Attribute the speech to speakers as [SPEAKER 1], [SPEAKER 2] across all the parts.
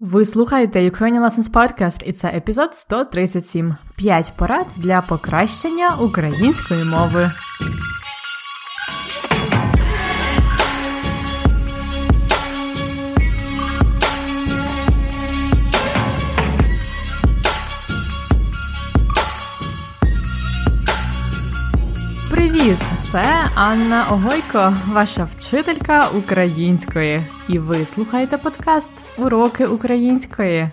[SPEAKER 1] Ви слухаєте Ukrainian Lessons Podcast і це епізод 137. П'ять порад для покращення української мови. Привіт! Це Анна Огойко, ваша вчителька української. І ви слухаєте подкаст Уроки української.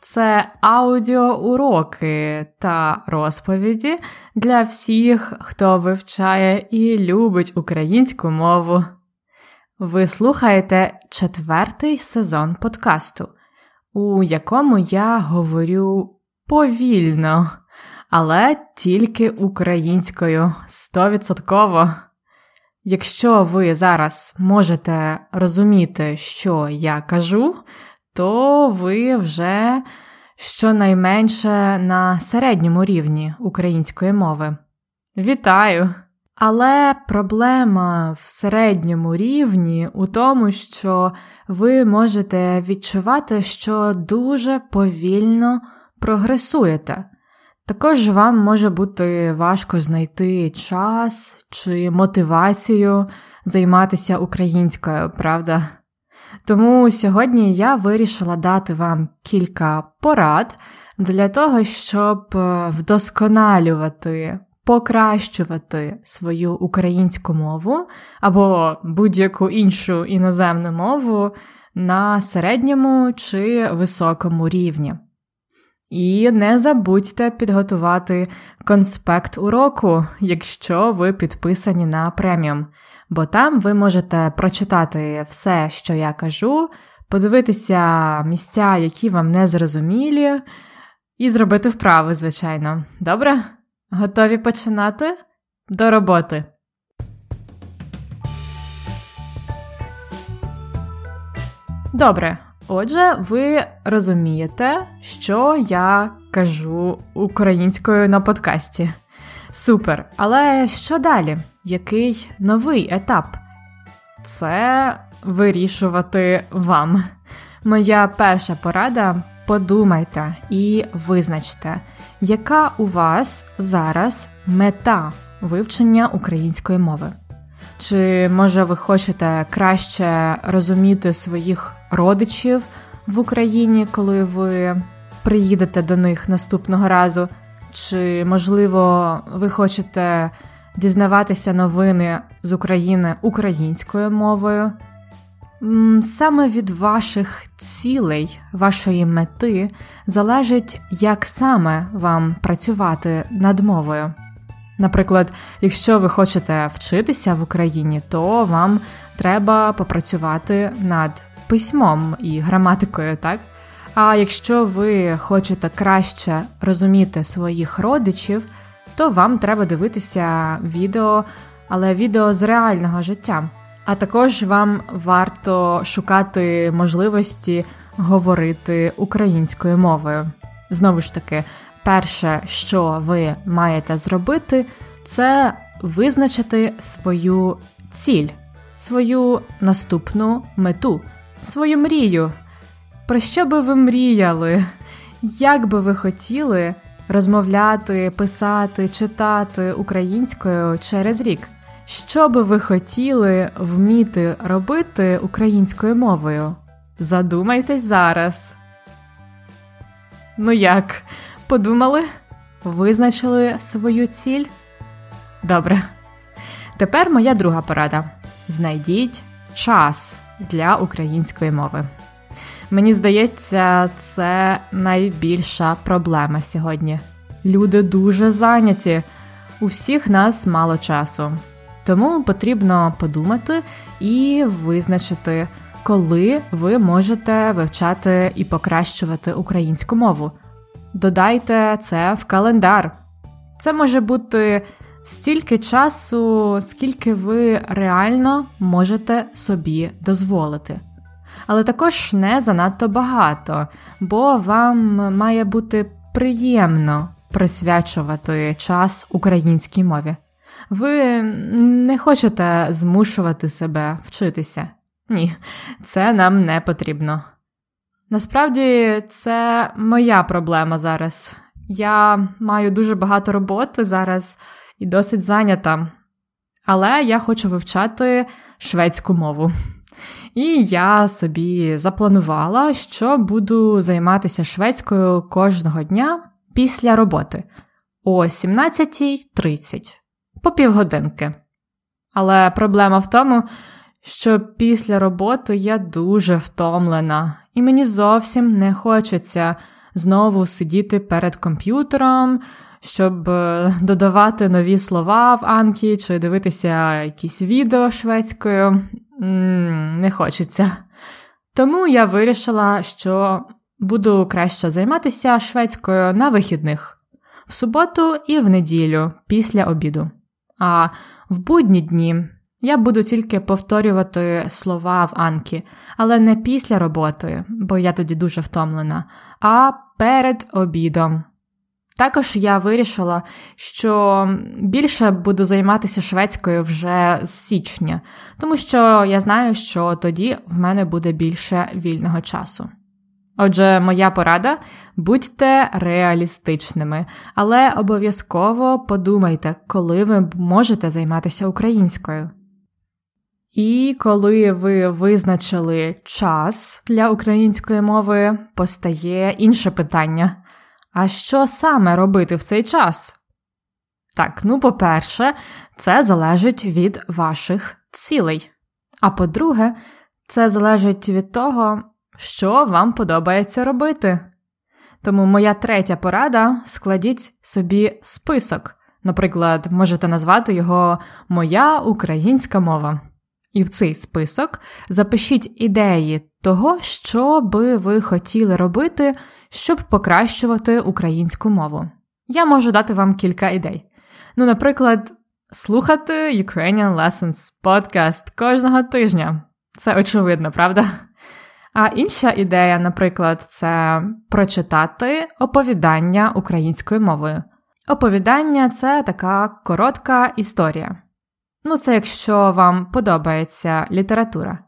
[SPEAKER 1] Це аудіоуроки та розповіді для всіх, хто вивчає і любить українську мову. Ви слухаєте четвертий сезон подкасту, у якому я говорю повільно але тільки українською стовідсотково. Якщо ви зараз можете розуміти, що я кажу, то ви вже щонайменше на середньому рівні української мови. Вітаю! Але проблема в середньому рівні у тому, що ви можете відчувати, що дуже повільно прогресуєте. Також вам може бути важко знайти час чи мотивацію займатися українською, правда? Тому сьогодні я вирішила дати вам кілька порад для того, щоб е, вдосконалювати, покращувати свою українську мову або будь-яку іншу іноземну мову на середньому чи високому рівні. І не забудьте підготувати конспект уроку, якщо ви підписані на преміум, бо там ви можете прочитати все, що я кажу, подивитися місця, які вам не зрозумілі, і зробити вправи, звичайно. Добре? Готові починати? До роботи! Добре. Отже, ви розумієте, що я кажу українською на подкасті. Супер! Але що далі? Який новий етап? Це вирішувати вам. Моя перша порада подумайте і визначте, яка у вас зараз мета вивчення української мови. Чи може ви хочете краще розуміти своїх родичів в Україні, коли ви приїдете до них наступного разу? Чи, можливо, ви хочете дізнаватися новини з України українською мовою? Саме від ваших цілей, вашої мети залежить, як саме вам працювати над мовою. Наприклад, якщо ви хочете вчитися в Україні, то вам треба попрацювати над письмом і граматикою, так? А якщо ви хочете краще розуміти своїх родичів, то вам треба дивитися відео, але відео з реального життя. А також вам варто шукати можливості говорити українською мовою. Знову ж таки, перше, що ви маєте зробити, це визначити свою ціль, свою наступну мету, свою мрію. Про що би ви мріяли? Як би ви хотіли розмовляти, писати, читати українською через рік? Що би ви хотіли вміти робити українською мовою? Задумайтесь зараз. Ну як? Подумали? Визначили свою ціль? Добре. Тепер моя друга порада: знайдіть час для української мови. Мені здається, це найбільша проблема сьогодні. Люди дуже зайняті, у всіх нас мало часу. Тому потрібно подумати і визначити, коли ви можете вивчати і покращувати українську мову. Додайте це в календар. Це може бути стільки часу, скільки ви реально можете собі дозволити. Але також не занадто багато, бо вам має бути приємно присвячувати час українській мові. Ви не хочете змушувати себе вчитися. Ні, це нам не потрібно. Насправді це моя проблема зараз. Я маю дуже багато роботи зараз і досить зайнята. Але я хочу вивчати шведську мову. І я собі запланувала, що буду займатися шведською кожного дня після роботи о 17.30 по півгодинки. Але проблема в тому, що після роботи я дуже втомлена, і мені зовсім не хочеться знову сидіти перед комп'ютером, щоб е, додавати нові слова в Анкі чи дивитися якісь відео шведською. Не хочеться. Тому я вирішила, що буду краще займатися шведською на вихідних в суботу і в неділю після обіду. А в будні дні я буду тільки повторювати слова в Анкі, але не після роботи, бо я тоді дуже втомлена, а перед обідом. Також я вирішила, що більше буду займатися шведською вже з січня, тому що я знаю, що тоді в мене буде більше вільного часу. Отже, моя порада будьте реалістичними, але обов'язково подумайте, коли ви можете займатися українською. І коли ви визначили час для української мови, постає інше питання. А що саме робити в цей час? Так, ну, по-перше, це залежить від ваших цілей. А по-друге, це залежить від того, що вам подобається робити. Тому моя третя порада складіть собі список. Наприклад, можете назвати його Моя українська мова. І в цей список запишіть ідеї того, що би ви хотіли робити, щоб покращувати українську мову. Я можу дати вам кілька ідей. Ну, наприклад, слухати Ukrainian Lessons podcast кожного тижня. Це очевидно, правда? А інша ідея, наприклад, це прочитати оповідання українською мовою. Оповідання це така коротка історія. Ну, це якщо вам подобається література.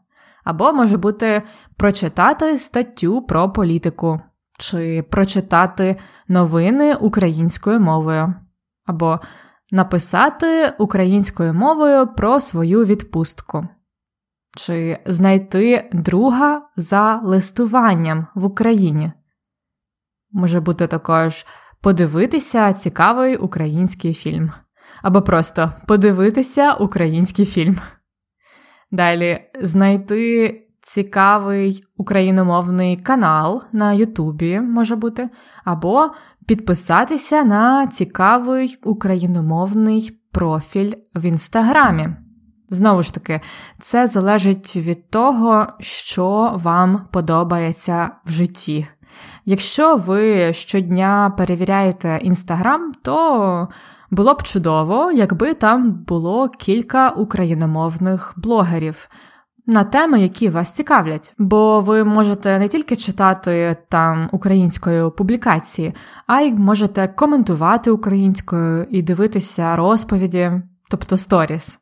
[SPEAKER 1] Або може бути прочитати статтю про політику, чи прочитати новини українською мовою, або написати українською мовою про свою відпустку, чи знайти друга за листуванням в Україні. Може бути також подивитися цікавий український фільм або просто подивитися український фільм. Далі знайти цікавий україномовний канал на Ютубі може бути, або підписатися на цікавий україномовний профіль в Інстаграмі. Знову ж таки, це залежить від того, що вам подобається в житті. Якщо ви щодня перевіряєте Інстаграм, то було б чудово, якби там було кілька україномовних блогерів на теми, які вас цікавлять, бо ви можете не тільки читати там українською публікації, а й можете коментувати українською і дивитися розповіді, тобто сторіс.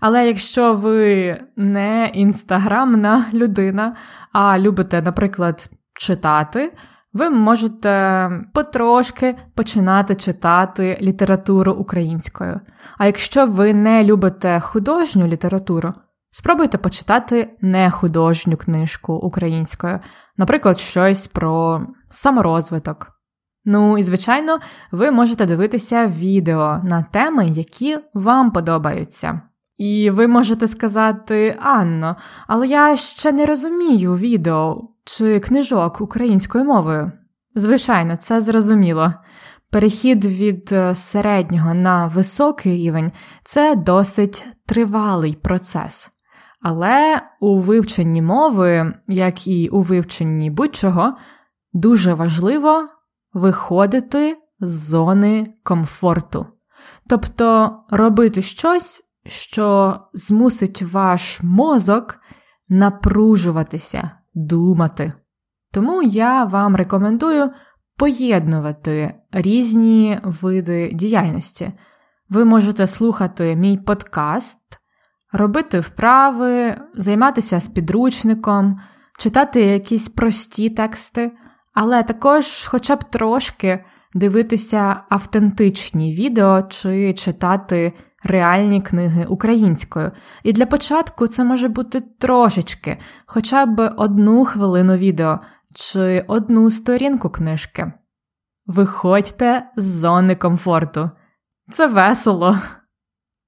[SPEAKER 1] Але якщо ви не інстаграмна людина, а любите, наприклад, читати, ви можете потрошки починати читати літературу українською. А якщо ви не любите художню літературу, спробуйте почитати нехудожню книжку українською, наприклад, щось про саморозвиток. Ну і, звичайно, ви можете дивитися відео на теми, які вам подобаються. І ви можете сказати, Анно, але я ще не розумію відео чи книжок українською мовою. Звичайно, це зрозуміло. Перехід від е, середнього на високий рівень це досить тривалий процес. Але у вивченні мови, як і у вивченні будь-чого, дуже важливо виходити з зони комфорту, тобто робити щось, що змусить ваш мозок напружуватися, думати. Тому я вам рекомендую поєднувати різні види діяльності. Ви можете слухати мій подкаст, робити вправи, займатися з підручником, читати якісь прості тексти, але також, хоча б трошки, дивитися автентичні відео чи читати реальні книги українською. І для початку це може бути трошечки, хоча б одну хвилину відео чи одну сторінку книжки. Виходьте з зони комфорту. Це весело.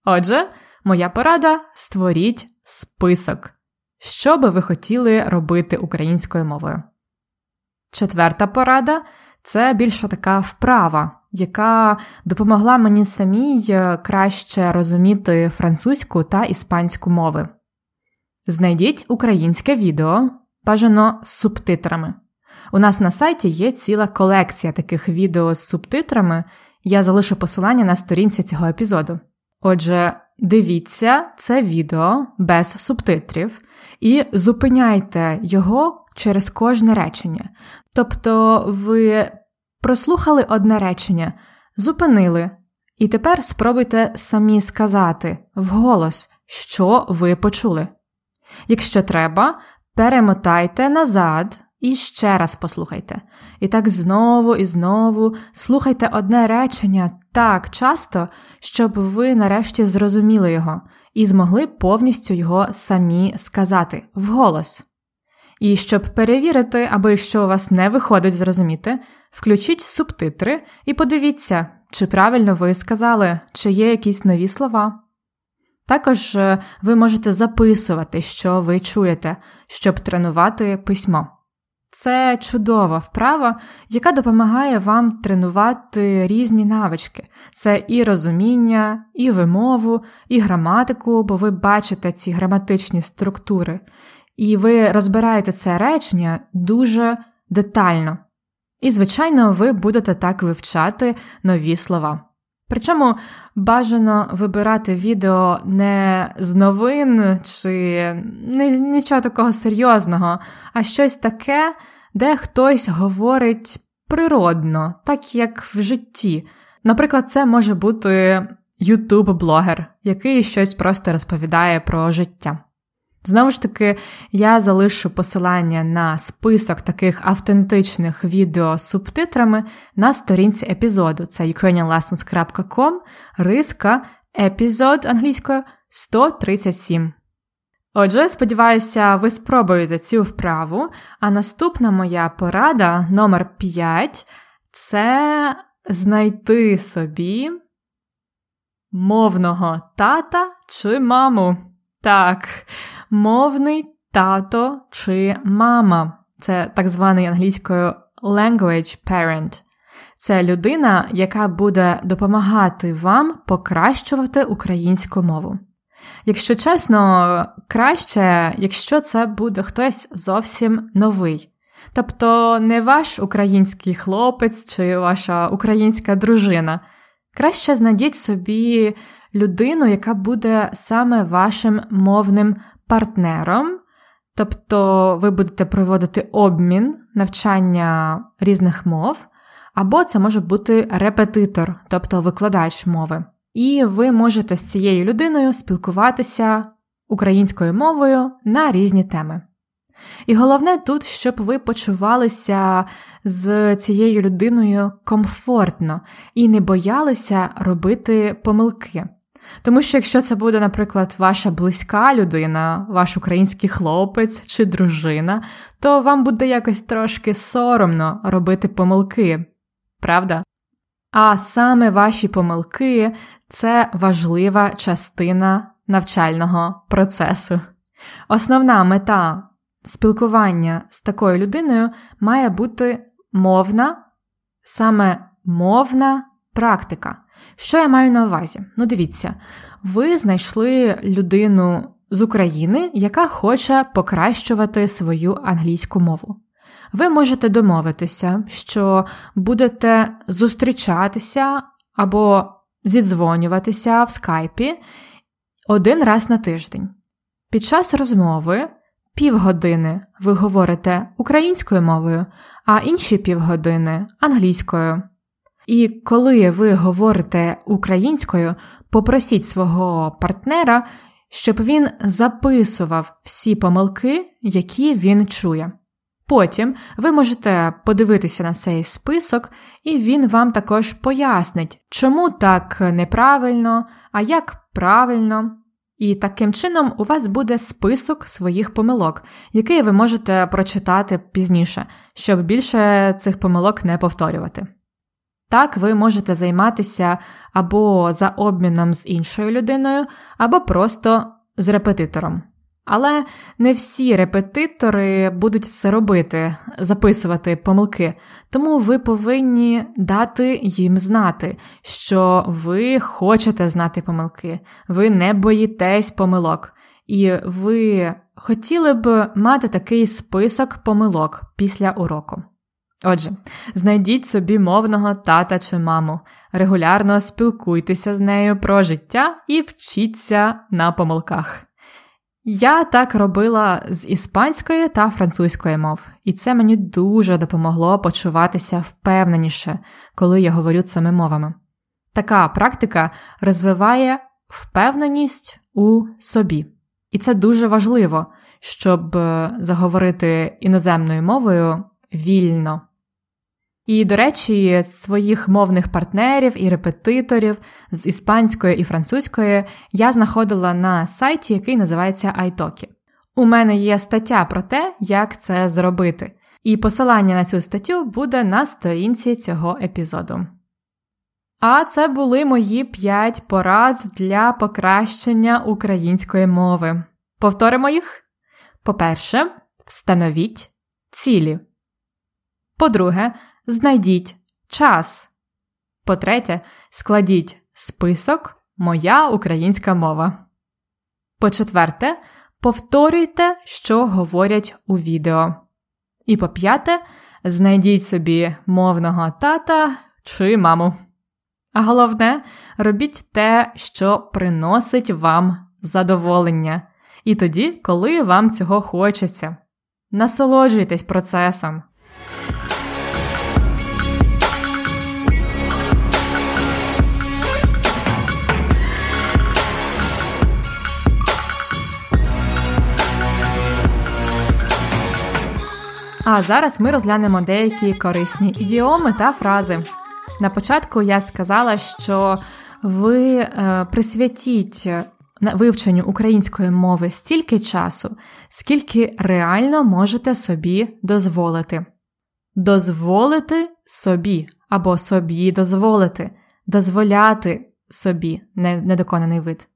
[SPEAKER 1] Отже, моя порада створіть список, що би ви хотіли робити українською мовою. Четверта порада це більше така вправа, яка допомогла мені самій е, краще розуміти французьку та іспанську мови. Знайдіть українське відео, бажано з субтитрами. У нас на сайті є ціла колекція таких відео з субтитрами, я залишу посилання на сторінці цього епізоду. Отже, дивіться це відео без субтитрів і зупиняйте його через кожне речення. Тобто ви прослухали одне речення, зупинили, і тепер спробуйте самі сказати вголос, що ви почули. Якщо треба, перемотайте назад і ще раз послухайте. І так знову і знову слухайте одне речення так часто, щоб ви нарешті зрозуміли його і змогли повністю його самі сказати вголос. І щоб перевірити, або якщо у вас не виходить зрозуміти, включіть субтитри і подивіться, чи правильно ви сказали, чи є якісь нові слова. Також е, ви можете записувати, що ви чуєте, щоб тренувати письмо. Це чудова вправа, яка допомагає вам тренувати різні навички. Це і розуміння, і вимову, і граматику, бо ви бачите ці граматичні структури, і ви розбираєте це речення дуже детально. І, звичайно, ви будете так вивчати нові слова. Причому бажано вибирати відео не з новин чи нічого такого серйозного, а щось таке, де хтось говорить природно, так як в житті. Наприклад, це може бути ютуб-блогер, який щось просто розповідає про життя. Знову ж таки, я залишу посилання на список таких автентичних відео з субтитрами на сторінці епізоду. Це ukrainianlessons.com, риска, епізод англійською 137. Отже, сподіваюся, ви спробуєте цю вправу. А наступна моя порада номер 5 це знайти собі мовного тата чи маму. Так, мовний тато чи мама. Це так званий англійською language parent. Це людина, яка буде допомагати вам покращувати українську мову. Якщо чесно, краще, якщо це буде хтось зовсім новий. Тобто не ваш український хлопець чи ваша українська дружина. Краще знайдіть собі людину, яка буде саме вашим мовним партнером, тобто ви будете проводити обмін навчання різних мов, або це може бути репетитор, тобто викладач мови. І ви можете з цією людиною спілкуватися українською мовою на різні теми. І головне тут, щоб ви почувалися з цією людиною комфортно і не боялися робити помилки. Тому що якщо це буде, наприклад, ваша близька людина, ваш український хлопець чи дружина, то вам буде якось трошки соромно робити помилки, правда? А саме ваші помилки це важлива частина навчального процесу. Основна мета спілкування з такою людиною має бути мовна, саме мовна практика. Що я маю на увазі? Ну, дивіться, ви знайшли людину з України, яка хоче покращувати свою англійську мову. Ви можете домовитися, що будете зустрічатися або зідзвонюватися в скайпі один раз на тиждень. Під час розмови півгодини ви говорите українською мовою, а інші півгодини англійською. І коли ви говорите українською, попросіть свого партнера, щоб він записував всі помилки, які він чує. Потім ви можете подивитися на цей список, і він вам також пояснить, чому так неправильно, а як правильно. І таким чином у вас буде список своїх помилок, який ви можете прочитати пізніше, щоб більше цих помилок не повторювати. Так, ви можете займатися або за обміном з іншою людиною, або просто з репетитором. Але не всі репетитори будуть це робити, записувати помилки, тому ви повинні дати їм знати, що ви хочете знати помилки, ви не боїтесь помилок, і ви хотіли б мати такий список помилок після уроку. Отже, знайдіть собі мовного тата чи маму, регулярно спілкуйтеся з нею про життя і вчіться на помилках. Я так робила з іспанської та французької мов, і це мені дуже допомогло почуватися впевненіше, коли я говорю цими мовами. Така практика розвиває впевненість у собі. І це дуже важливо, щоб е, заговорити іноземною мовою вільно. І, до речі, своїх мовних партнерів і репетиторів з іспанської і французької я знаходила на сайті, який називається iTalki. У мене є стаття про те, як це зробити, і посилання на цю статтю буде на сторінці цього епізоду. А це були мої 5 порад для покращення української мови. Повторимо їх. По-перше, встановіть цілі. По-друге, знайдіть час. По-третє, складіть список Моя українська мова. По-четверте, повторюйте, що говорять у відео. І по п'яте, знайдіть собі мовного тата чи маму. А головне, робіть те, що приносить вам задоволення. І тоді, коли вам цього хочеться. Насолоджуйтесь процесом. А зараз ми розглянемо деякі корисні ідіоми та фрази. На початку я сказала, що ви е, присвятіть вивченню української мови стільки часу, скільки реально можете собі дозволити. Дозволити собі або собі дозволити, дозволяти собі недоконаний вид.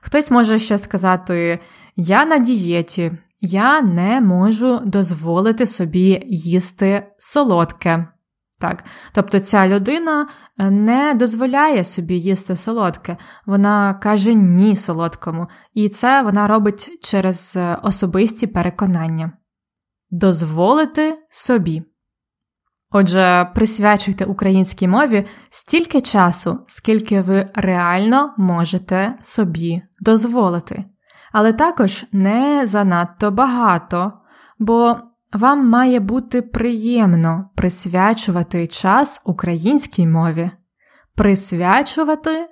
[SPEAKER 1] Хтось може ще сказати: Я на дієті, я не можу дозволити собі їсти солодке. Так, тобто ця людина е, не дозволяє собі їсти солодке, вона каже ні солодкому, і це вона робить через е, особисті переконання. Дозволити собі. Отже, присвячуйте українській мові стільки часу, скільки ви реально можете собі дозволити але також не занадто багато, бо вам має бути приємно присвячувати час українській мові. Присвячувати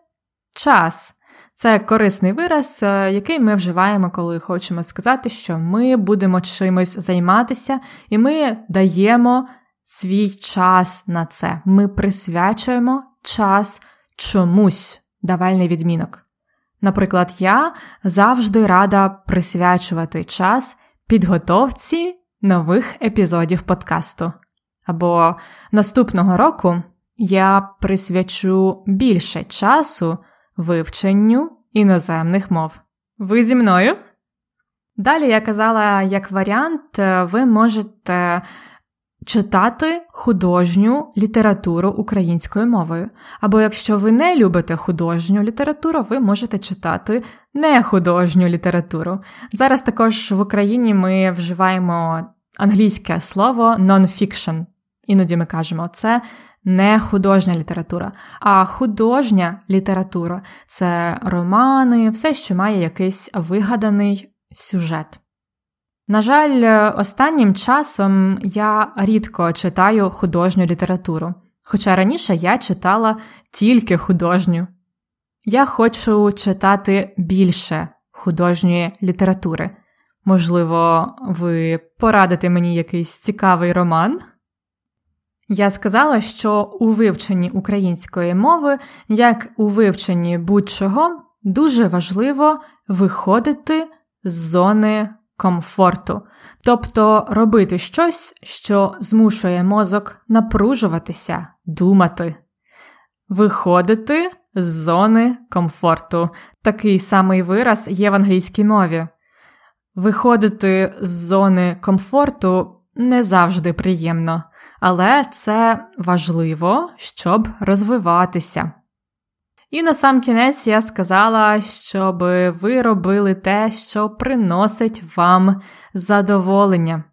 [SPEAKER 1] час. Це корисний вираз, е, який ми вживаємо, коли хочемо сказати, що ми будемо чимось займатися, і ми даємо свій час на це. Ми присвячуємо час чомусь давальний відмінок. Наприклад, я завжди рада присвячувати час підготовці нових епізодів подкасту. Або наступного року я присвячу більше часу вивченню іноземних мов. Ви зі мною? Далі я казала, як варіант, ви можете читати художню літературу українською мовою. Або якщо ви не любите художню літературу, ви можете читати нехудожню літературу. Зараз також в Україні ми вживаємо англійське слово non-fiction. Іноді ми кажемо, це не художня література, а художня література це романи, все, що має якийсь вигаданий сюжет. На жаль, е, останнім часом я рідко читаю художню літературу, хоча раніше я читала тільки художню. Я хочу читати більше художньої літератури. Можливо, ви порадите мені якийсь цікавий роман? Я сказала, що у вивченні української мови, як у вивченні будь-чого, дуже важливо виходити з зони комфорту, тобто робити щось, що змушує мозок напружуватися, думати, виходити з зони комфорту. Такий самий вираз є в англійській мові. Виходити з зони комфорту не завжди приємно, але це важливо, щоб розвиватися. І на сам кінець я сказала, щоб ви робили те, що приносить вам задоволення.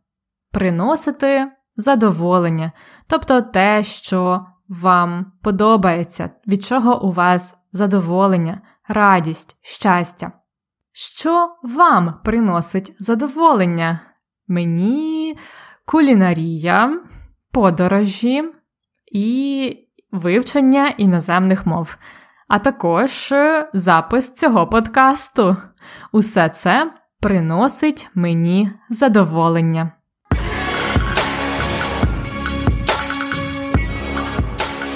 [SPEAKER 1] Приносити задоволення, тобто те, що вам подобається, від чого у вас задоволення, радість, щастя. Що вам приносить задоволення? Мені кулінарія, подорожі і вивчення іноземних мов а також е, запис цього подкасту. Усе це приносить мені задоволення.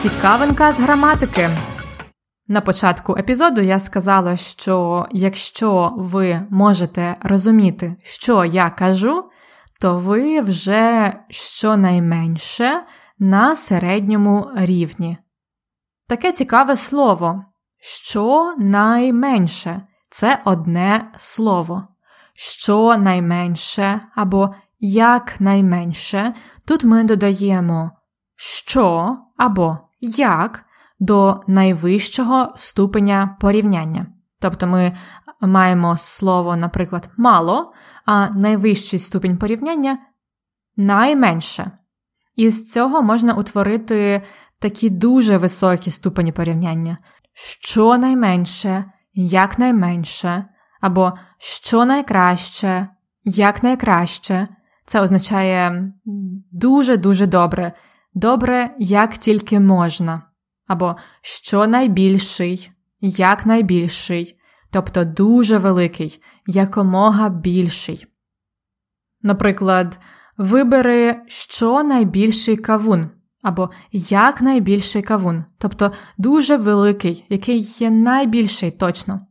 [SPEAKER 1] Цікавинка з граматики. На початку епізоду я сказала, що якщо ви можете розуміти, що я кажу, то ви вже щонайменше на середньому рівні. Таке цікаве слово. Що найменше це одне слово. Що найменше або якнайменше. Тут ми додаємо що або як до найвищого ступеня порівняння. Тобто ми маємо слово, наприклад, мало, а найвищий ступінь порівняння найменше. І з цього можна утворити такі дуже високі ступені порівняння, щонайменше, якнайменше, або що найкраще, якнайкраще. Це означає дуже-дуже добре, добре, як тільки можна, або що найбільший, як тобто дуже великий, якомога більший. Наприклад, вибери що найбільший кавун або якнайбільший кавун, тобто дуже великий, який є найбільший точно.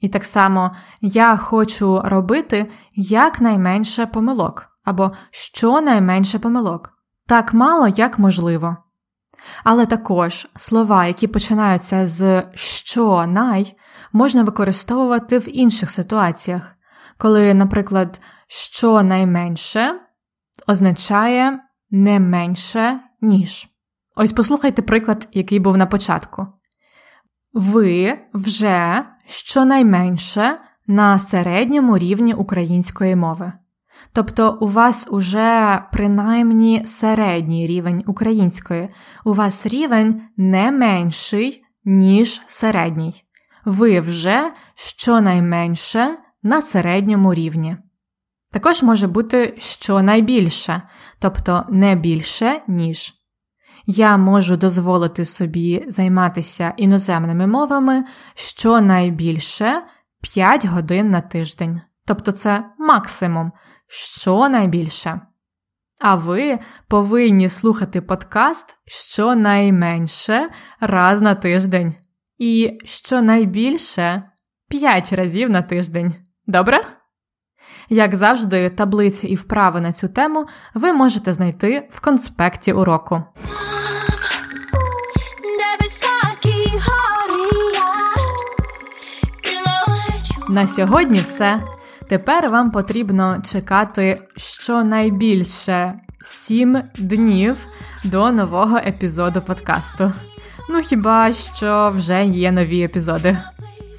[SPEAKER 1] І так само я хочу робити якнайменше помилок, або щонайменше помилок, так мало, як можливо. Але також слова, які починаються з що най, можна використовувати в інших ситуаціях, коли, наприклад, щонайменше означає не менше, ніж. Ось послухайте приклад, який був на початку. Ви вже щонайменше на середньому рівні української мови. Тобто у вас уже принаймні середній рівень української, у вас рівень не менший, ніж середній. Ви вже щонайменше на середньому рівні. Також може бути щонайбільше, тобто не більше, ніж. Я можу дозволити собі займатися іноземними мовами щонайбільше 5 годин на тиждень. Тобто це максимум, щонайбільше. А ви повинні слухати подкаст щонайменше раз на тиждень. І щонайбільше 5 разів на тиждень. Добре? Як завжди, таблиці і вправи на цю тему ви можете знайти в конспекті уроку. На сьогодні все. Тепер вам потрібно чекати щонайбільше 7 днів до нового епізоду подкасту. Ну хіба що вже є нові епізоди.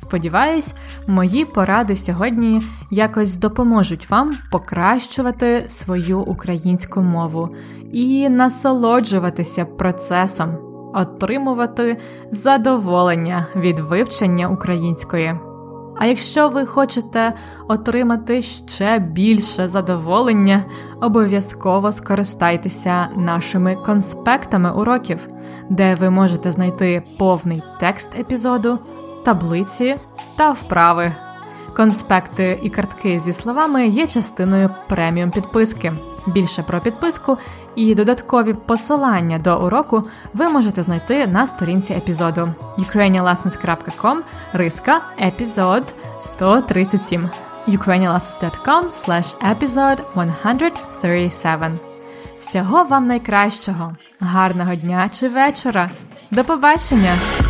[SPEAKER 1] Сподіваюсь, мої поради сьогодні якось допоможуть вам покращувати свою українську мову і насолоджуватися процесом, отримувати задоволення від вивчення української. А якщо ви хочете отримати ще більше задоволення, обов'язково скористайтеся нашими конспектами уроків, де ви можете знайти повний текст епізоду таблиці та вправи. Конспекти і картки зі словами є частиною преміум підписки. Більше про підписку і додаткові посилання до уроку ви можете знайти на сторінці епізоду ukrainianlessons.com риска епізод 137 ukrainianlessons.com slash episode 137 Всього вам найкращого, гарного дня чи вечора. До побачення!